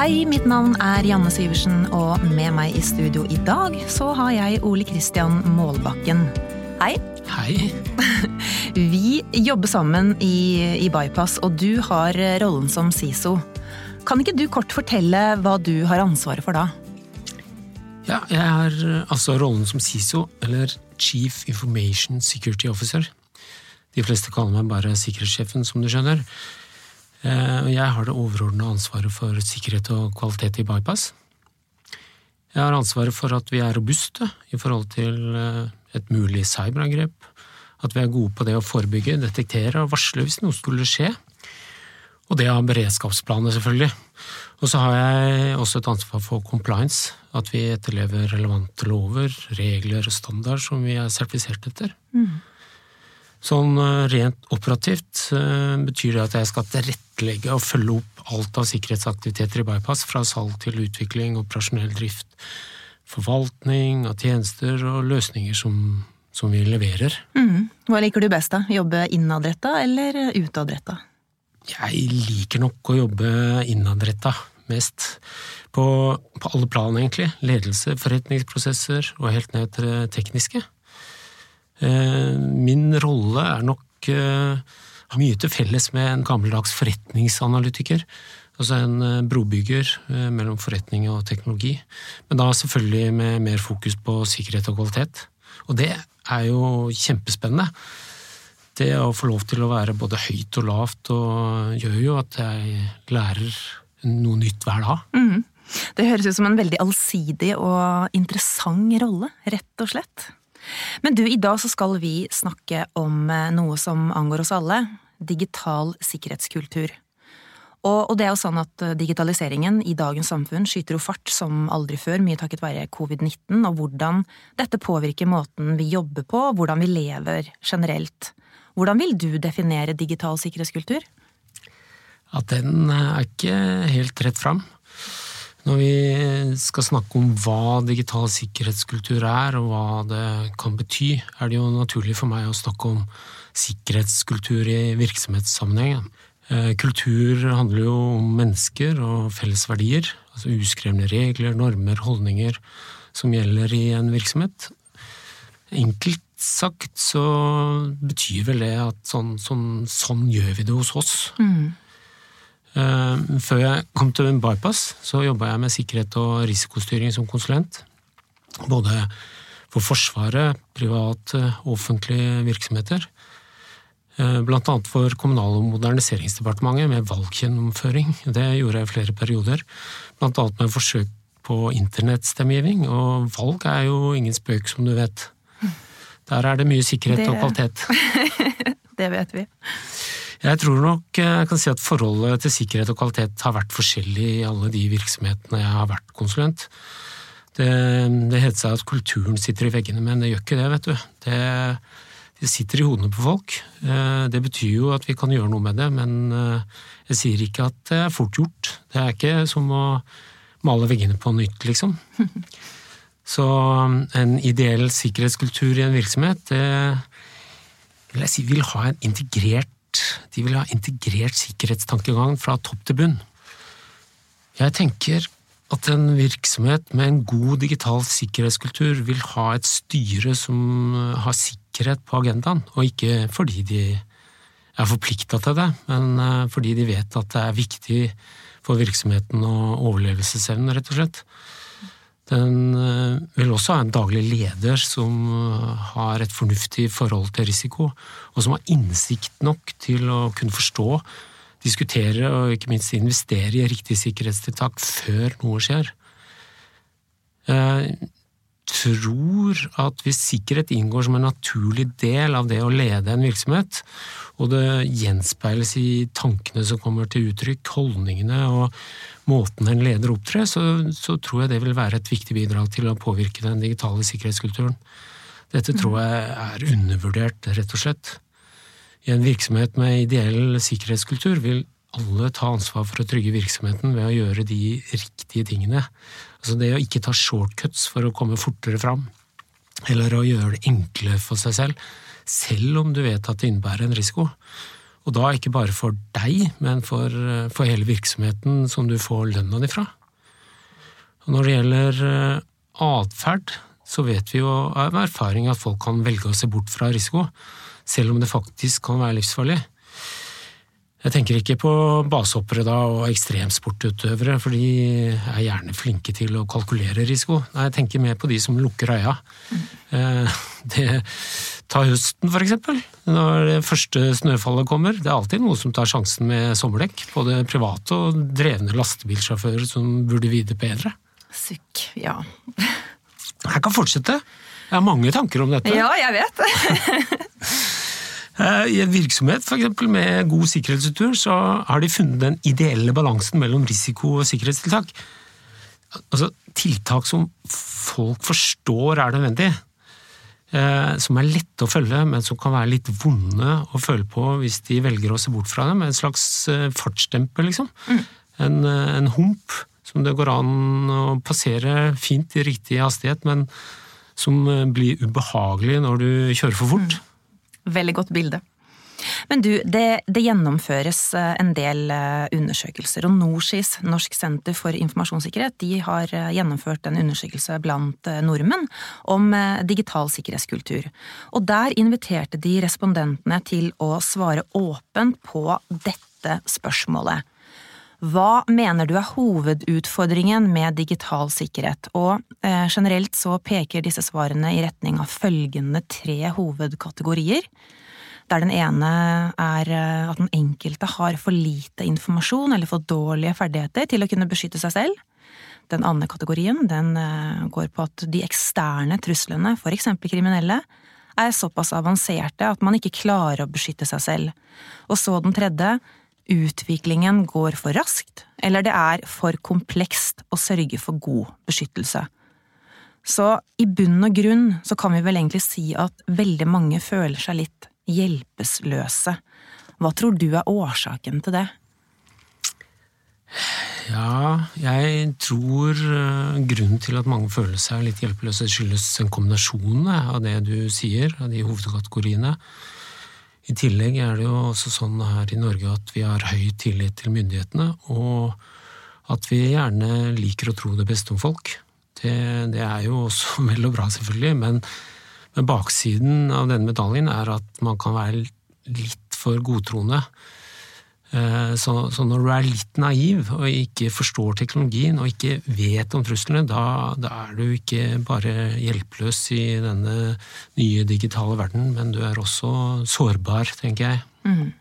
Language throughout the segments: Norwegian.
Hei, mitt navn er Janne Syversen, og med meg i studio i dag så har jeg Ole Kristian Målbakken. Hei. Hei. Vi jobber sammen i, i Bypass, og du har rollen som SISO. Kan ikke du kort fortelle hva du har ansvaret for da? Ja, jeg har altså rollen som SISO, eller Chief Information Security Officer. De fleste kaller meg bare sikkerhetssjefen, som du skjønner. Eh, jeg har det overordnede ansvaret for sikkerhet og kvalitet i bypass. Jeg har ansvaret for at vi er robuste i forhold til eh, et mulig cyberangrep. At vi er gode på det å forebygge, detektere og varsle hvis noe skulle skje. Og det av beredskapsplaner, selvfølgelig. Og så har jeg også et ansvar for compliance. At vi etterlever relevante lover, regler og standard som vi er sertifisert etter. Mm. Sånn eh, rent operativt eh, betyr det at jeg skal tilrettelegge og følge opp alt av sikkerhetsaktiviteter i Bypass, fra salg til utvikling, operasjonell drift, forvaltning av tjenester og løsninger som, som vi leverer. Mm. Hva liker du best, da? Jobbe innadretta eller utadretta? Jeg liker nok å jobbe innadretta mest. På, på alle plan, egentlig. Ledelse, forretningsprosesser og helt ned til det tekniske. Eh, min rolle er nok eh, har mye til felles med en gammeldags forretningsanalytiker. Altså en eh, brobygger mellom forretning og teknologi. Men da selvfølgelig med mer fokus på sikkerhet og kvalitet. Og det er jo kjempespennende. Det å få lov til å være både høyt og lavt og gjør jo at jeg lærer noe nytt hver dag. Mm. Det høres ut som en veldig allsidig og interessant rolle, rett og slett. Men du, i dag så skal vi snakke om eh, noe som angår oss alle. Digital sikkerhetskultur. Og, det er jo sånn at eh, digitaliseringen i dagens samfunn skyter jo fart som aldri før, mye takket være covid-19, og hvordan dette påvirker måten vi jobber på, og hvordan vi lever generelt. Hvordan vil du definere digital sikkerhetskultur? At den er ikke helt rett fram. Når vi skal snakke om hva digital sikkerhetskultur er, og hva det kan bety, er det jo naturlig for meg å snakke om sikkerhetskultur i virksomhetssammenheng. Eh, kultur handler jo om mennesker og felles verdier, altså uskrevne regler, normer, holdninger som gjelder i en virksomhet. Enkelt sagt så betyr vel det at sånn, sånn, sånn gjør vi det hos oss. Mm. Eh, før jeg kom til Bypass, så jobba jeg med sikkerhet og risikostyring som konsulent. Både for Forsvaret, private og offentlige virksomheter. Eh, blant annet for Kommunal- og moderniseringsdepartementet med valggjennomføring. Det gjorde jeg i flere perioder. Blant annet med forsøk på internettstemmegivning, og valg er jo ingen spøk, som du vet. Der er det mye sikkerhet det... og kvalitet. det vet vi. Jeg tror nok jeg kan si at forholdet til sikkerhet og kvalitet har vært forskjellig i alle de virksomhetene jeg har vært konsulent. Det, det heter seg at kulturen sitter i veggene, men det gjør ikke det, vet du. Det, det sitter i hodene på folk. Eh, det betyr jo at vi kan gjøre noe med det, men eh, jeg sier ikke at det er fort gjort. Det er ikke som å male veggene på nytt, liksom. Så en ideell sikkerhetskultur i en virksomhet, det vil jeg si vil ha en integrert de vil ha integrert sikkerhetstankegang fra topp til bunn. Jeg tenker at en virksomhet med en god digital sikkerhetskultur vil ha et styre som har sikkerhet på agendaen, og ikke fordi de er forplikta til det, men eh, fordi de vet at det er viktig for virksomheten og overlevelsesevnen, rett og slett. Den eh, vil også ha en daglig leder som eh, har et fornuftig forhold til risiko, og som har innsikt nok til å kunne forstå, diskutere og ikke minst investere i riktig sikkerhetstiltak før noe skjer. Tror at hvis sikkerhet inngår som en naturlig del av det å lede en virksomhet, og det gjenspeiles i tankene som kommer til uttrykk, holdningene og måten en leder opptrer, så, så, tror jeg det vil være et viktig bidrag til å påvirke den digitale sikkerhetskulturen. Dette tror jeg er undervurdert, rett og slett. I en virksomhet med ideell sikkerhetskultur vil alle ta ansvar for å trygge virksomheten ved å gjøre de riktige tingene. Altså det å ikke ta shortcuts for å komme fortere fram, eller å gjøre det enklere for seg selv, selv om du vet at det innebærer en risiko. Og da ikke bare for deg, men for, for hele virksomheten som du får lønna di fra. Og når det gjelder atferd, så vet vi jo av erfaring at folk kan velge å se bort fra risiko, selv om det faktisk kan være livsfarlig. Jeg tenker ikke på basehoppere da og ekstremsportutøvere, for de er gjerne flinke til å kalkulere risiko. Nei, jeg tenker mer på de som lukker øya. Mm. Det, ta høsten, for eksempel. Når det første snøfallet kommer. Det er alltid noe som tar sjansen med sommerdekk. Både private og drevne lastebilsjåfører som burde vite bedre. Sukk, ja. Jeg kan fortsette. Jeg har mange tanker om dette. Ja, jeg vet. Eh, I en virksomhet for eksempel, med god sikkerhetsstruktur så har de funnet den ideelle balansen mellom risiko og sikkerhetstiltak. Altså tiltak som folk forstår er nødvendig. Eh, som er lette å følge, men som kan være litt vonde å føle på hvis de velger å se bort fra dem. En slags eh, fartsdemper, liksom. Mm. En, en hump som det går an å passere fint i riktig hastighet, men som blir ubehagelig når du kjører for fort. Mm. Veldig godt bilde. Men du, det, det, gjennomføres eh, en del eh, undersøkelser, og NorSIS, Norsk senter for informasjonssikkerhet, de har eh, gjennomført en undersøkelse blant nordmenn om digital sikkerhetskultur. Og der inviterte de respondentene til å svare åpent på dette spørsmålet. Hva mener du er hovedutfordringen med digital sikkerhet, og eh, generelt så peker disse svarene i retning av følgende tre hovedkategorier. Der den ene er eh, at den enkelte har for lite informasjon eller for dårlige ferdigheter til å kunne beskytte seg selv. Den andre kategorien den eh, går på at de eksterne truslene, eksempel kriminelle, er såpass avanserte at man ikke klarer å beskytte seg selv. Og så den tredje, utviklingen går for raskt, eller det er for komplekst å sørge for god beskyttelse. Så i bunn og grunn så kan vi vel egentlig si at veldig mange føler seg litt hjelpeløse. Hva tror du er årsaken til det? Ja, jeg tror eh, grunnen til at mange føler seg litt hjelpeløse, skyldes en kombinasjon av det du sier, av de hovedkategoriene. I tillegg er det jo også sånn her i Norge at vi har høy tillit til myndighetene, og at vi gjerne liker å tro det beste om folk. Det, det er jo også vel og bra, selvfølgelig, men, men, baksiden av denne medaljen er at man kan være litt for godtroende. Eh, så, så, når du er litt naiv og ikke forstår teknologien og ikke vet om truslene, da, da, er du ikke bare hjelpeløs i denne nye digitale verden, men du er også sårbar, tenker jeg. Mm.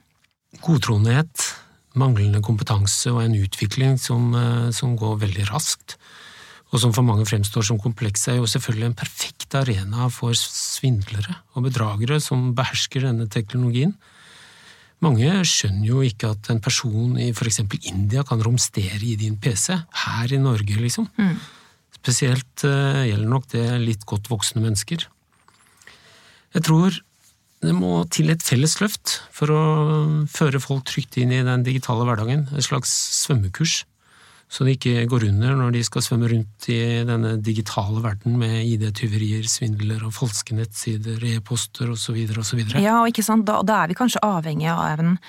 Godtroenhet, manglende kompetanse og en utvikling som, eh, som, går veldig raskt, og som for mange fremstår som kompleks, er jo selvfølgelig en perfekt arena for svindlere og bedragere som behersker denne teknologien. Mange skjønner jo ikke at en person i for eksempel India kan romstere i din PC, her i Norge, liksom. Mm. Spesielt uh, gjelder nok det litt godt voksne mennesker. Jeg tror det må til et felles løft for å føre folk trygt inn i den digitale hverdagen, et slags svømmekurs så de ikke går under når de skal svømme rundt i denne digitale verden med ID-tyverier, svindler og falske nettsider, e-poster osv. osv. Ja, og ikke sant, da, da, er vi kanskje avhengig av en,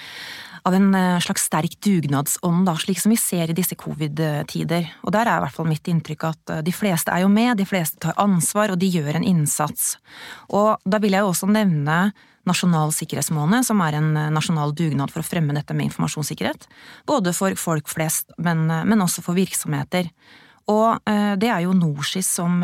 av en eh, slags sterk dugnadsånd, da, slik som vi ser i disse covid-tider. Og der er i hvert fall mitt inntrykk at eh, de fleste er jo med, de fleste tar ansvar, og de gjør en innsats. Og da vil jeg jo også nevne Nasjonal sikkerhetsmåned, som er en eh, nasjonal dugnad for å fremme dette med informasjonssikkerhet. Både for folk flest, men, eh, men også for virksomheter. Og eh, det er jo NorSIS som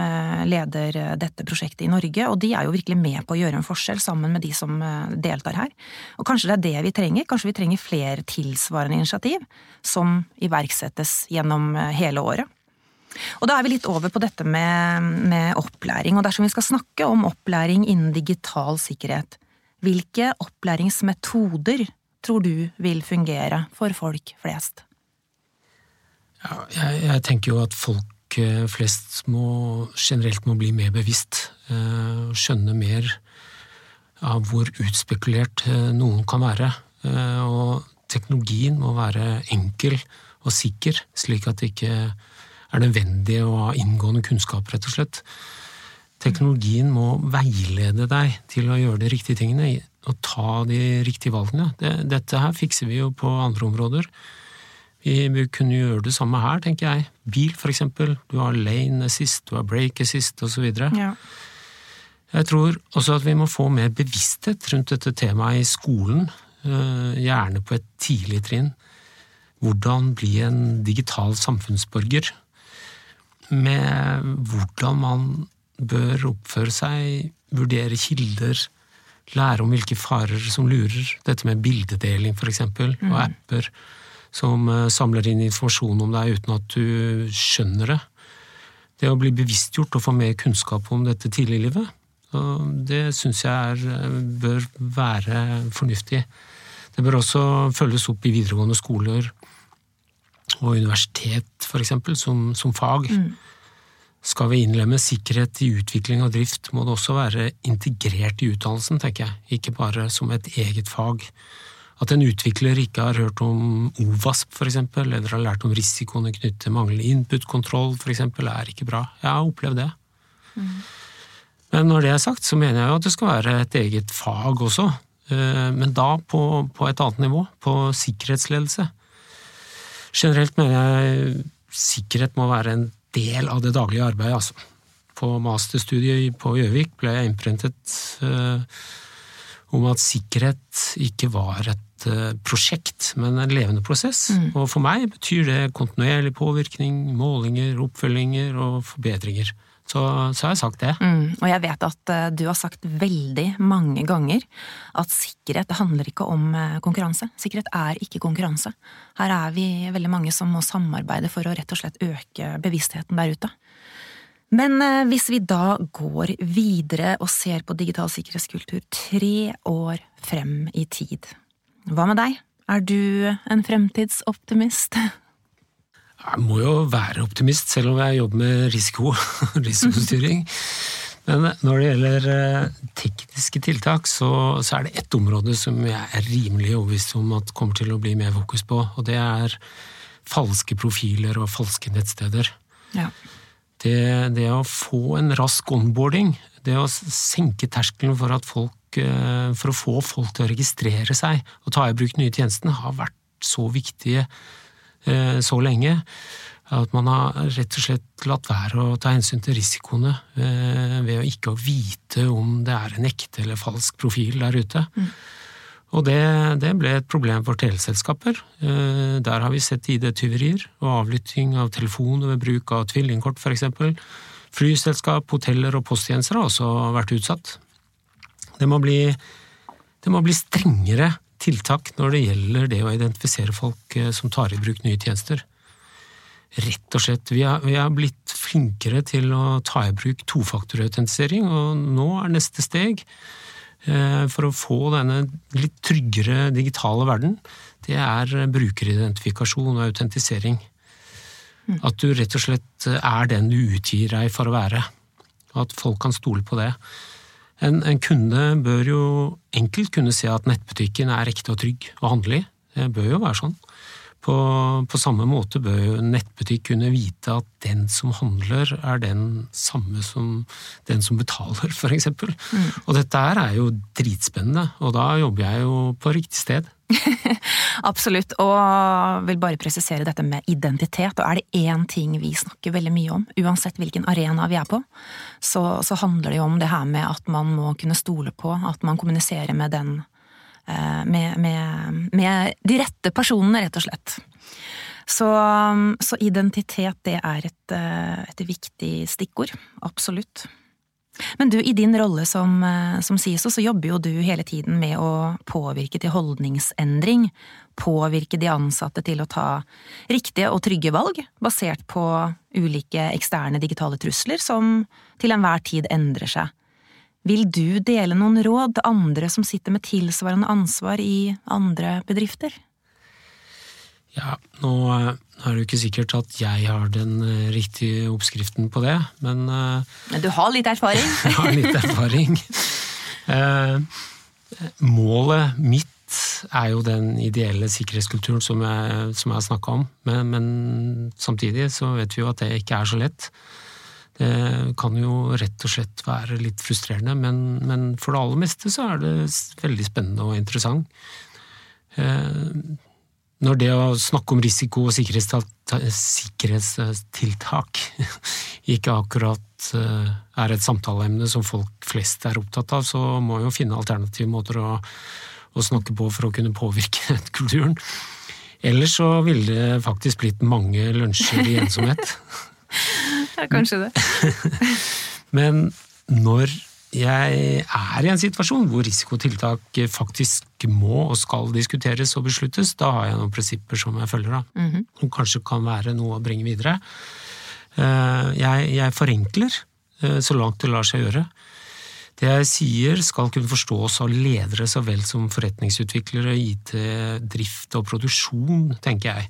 leder dette prosjektet i Norge, og de er jo virkelig med på å gjøre en forskjell sammen med de som deltar her. Og kanskje det er det vi trenger, kanskje vi trenger flere tilsvarende initiativ som iverksettes gjennom hele året. Og da er vi litt over på dette med, med opplæring, og dersom vi skal snakke om opplæring innen digital sikkerhet, hvilke opplæringsmetoder tror du vil fungere for folk flest? Ja, jeg, jeg, tenker jo at folk eh, flest må generelt må bli mer bevisst. Eh, skjønne mer av hvor utspekulert eh, noen kan være. Og teknologien må være enkel og sikker, slik at det ikke er nødvendig å ha inngående kunnskap, rett og slett. Teknologien må veilede deg til å gjøre de riktige tingene og ta de riktige valgene. Det, dette her fikser vi jo på andre områder. Vi kunne gjøre det samme her, tenker jeg. Bil, for eksempel. Du har lane assist, du har break assist, osv. Ja. Jeg tror også at vi må få mer bevissthet rundt dette temaet i skolen, eh, gjerne på et tidlig trinn. Hvordan bli en digital samfunnsborger. Med hvordan man bør oppføre seg, vurdere kilder, lære om hvilke farer som lurer. Dette med bildedeling, for eksempel, og apper som eh, samler inn informasjon om deg uten at du skjønner det. Det å bli bevisstgjort og få mer kunnskap om dette tidlig i livet, det syns jeg er, eh, bør være fornuftig. Det bør også følges opp i videregående skoler og universitet, eksempel, som, som fag. Mm. Skal vi innlemme sikkerhet i utvikling og drift, må det også være integrert i utdannelsen, tenker jeg, ikke bare som et eget fag. At en utvikler ikke har hørt om OVASP, for eksempel, eller har lært om risikoene knyttet til manglende input-kontroll, for eksempel, er ikke bra. Jeg har opplevd det. Mm. Men når det er sagt, så mener jeg jo at det skal være et eget fag også. Eh, men da på, på et annet nivå, på sikkerhetsledelse. Generelt mener jeg sikkerhet må være en del av det daglige arbeidet, altså. På masterstudiet på Gjøvik ble jeg innprentet uh, om at sikkerhet ikke var et Eh, prosjekt, men en levende prosess. Mm. Og for meg betyr det kontinuerlig påvirkning, målinger, oppfølginger og forbedringer. Så, så har jeg sagt det. Mm. Og jeg vet at uh, du har sagt veldig mange ganger at sikkerhet det handler ikke om uh, konkurranse. Sikkerhet er ikke konkurranse. Her er vi veldig mange som må samarbeide for å rett og slett øke bevisstheten der ute. Men uh, hvis vi da går videre og ser på digital sikkerhetskultur tre år frem i tid, hva med deg? Er du en fremtidsoptimist? Jeg må jo være optimist, selv om jeg jobber med risiko og risikostyring. Men når det gjelder eh, tekniske tiltak, så, så, er det ett område som jeg er rimelig overbevist om at kommer til å bli mer fokus på, og det er falske profiler og falske nettsteder. Ja. Det, det å få en rask onboarding, det å senke terskelen for at folk Eh, for å få folk til å registrere seg og ta i bruk nye tjenestene, har vært så viktige så lenge at man har rett og slett latt være å ta hensyn til risikoene eh, ved å ikke vite om det er en ekte eller falsk profil der ute. Mm. Og det, det, ble et problem for teleselskaper. Der har vi sett ID-tyverier og avlytting av telefoner ved bruk av tvillingkort f.eks. Flyselskap, hoteller og posttjenester har også vært utsatt. Det må bli, det må bli strengere tiltak når det gjelder det å identifisere folk eh, som tar i bruk nye tjenester. Rett og slett. Vi har, vi er blitt flinkere til å ta i bruk tofaktorautentisering, og nå er neste steg eh, for å få denne litt tryggere digitale verden, det er brukeridentifikasjon og autentisering. Mm. At du rett og slett er den du utgir deg for å være. At folk kan stole på det. En, en, kunde bør jo enkelt kunne se at nettbutikken er ekte og trygg og handelig. Det bør jo være sånn. På, på, samme måte bør jo en nettbutikk kunne vite at den som handler, er den samme som den som betaler, eksempel. Mm. Og dette her er jo dritspennende, og da jobber jeg jo på riktig sted. Absolutt, og vil bare presisere dette med identitet. Og er det én ting vi snakker veldig mye om, uansett hvilken arena vi er på, så, så handler det jo om det her med at man må kunne stole på at man kommuniserer med den med, med, med de rette personene, rett og slett. Så, så identitet, det er et, eh, et viktig stikkord. Absolutt. Men du, i din rolle som, eh, som CISO, så jobber jo du hele tiden med å påvirke til holdningsendring. Påvirke de ansatte til å ta riktige og trygge valg, basert på ulike eksterne digitale trusler som til enhver tid endrer seg. Vil du dele noen råd til andre som sitter med tilsvarende ansvar i andre bedrifter? Ja, nå er det jo ikke sikkert at jeg har den eh, riktige oppskriften på det, men eh, Men du har litt erfaring? jeg har litt erfaring. Eh, målet mitt er jo den ideelle sikkerhetskulturen som jeg, som jeg har snakka om, men, men, samtidig så vet vi jo at det ikke er så lett. Det kan jo rett og slett være litt frustrerende, men, men for det aller meste så er det veldig spennende og interessant. Eh, når det å snakke om risiko og sikkerhetstiltak ikke akkurat eh, er et samtaleemne som folk flest er opptatt av, så må vi jo finne alternative måter å, å snakke på for å kunne påvirke kulturen. Ellers så ville det faktisk blitt mange lunsjer i ensomhet. Ja, kanskje det. Men når jeg er i en situasjon hvor risikotiltak faktisk må og skal diskuteres og besluttes, da har jeg noen prinsipper som jeg følger, da. Mm -hmm. Som kanskje kan være noe å bringe videre. Jeg, jeg forenkler så langt det lar seg gjøre. Det jeg sier skal kunne forstås av ledere så vel som forretningsutviklere, IT, drift og produksjon, tenker jeg.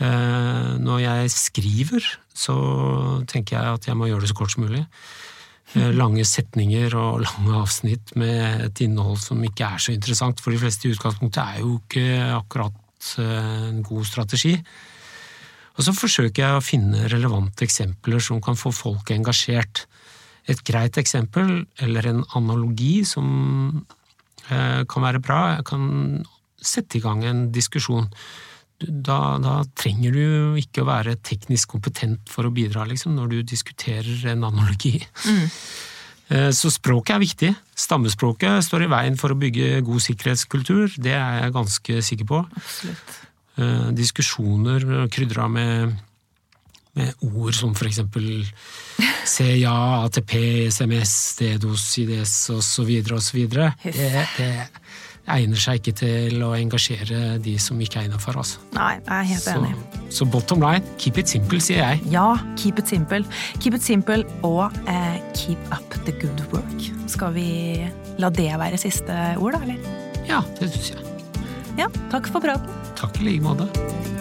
Når jeg skriver, så tenker jeg at jeg må gjøre det så kort som mulig. Lange setninger og lange avsnitt med et innhold som ikke er så interessant for de fleste i utgangspunktet, er jo ikke akkurat en god strategi. Og så forsøker jeg å finne relevante eksempler som kan få folk engasjert. Et greit eksempel, eller en analogi som kan være bra, jeg kan sette i gang en diskusjon da, da, trenger du ikke å være teknisk kompetent for å bidra, liksom, når du diskuterer en analogi. Mm. Så språket er viktig. Stammespråket står i veien for å bygge god sikkerhetskultur, det er jeg ganske sikker på. Absolutt. Diskusjoner krydra med, med ord som for eksempel CIA, ATP, SMS, DDoS, IDS osv. osv. Det, det egner seg ikke til å engasjere de som ikke er innafor. Altså. Nei, jeg er helt så, enig. Så bottom line, keep it simple, sier jeg. Ja, keep it simple. Keep it simple og eh, keep up the good work. Skal vi la det være siste ord, da, eller? Ja, det syns jeg. Ja, takk for praten. Takk i like måte.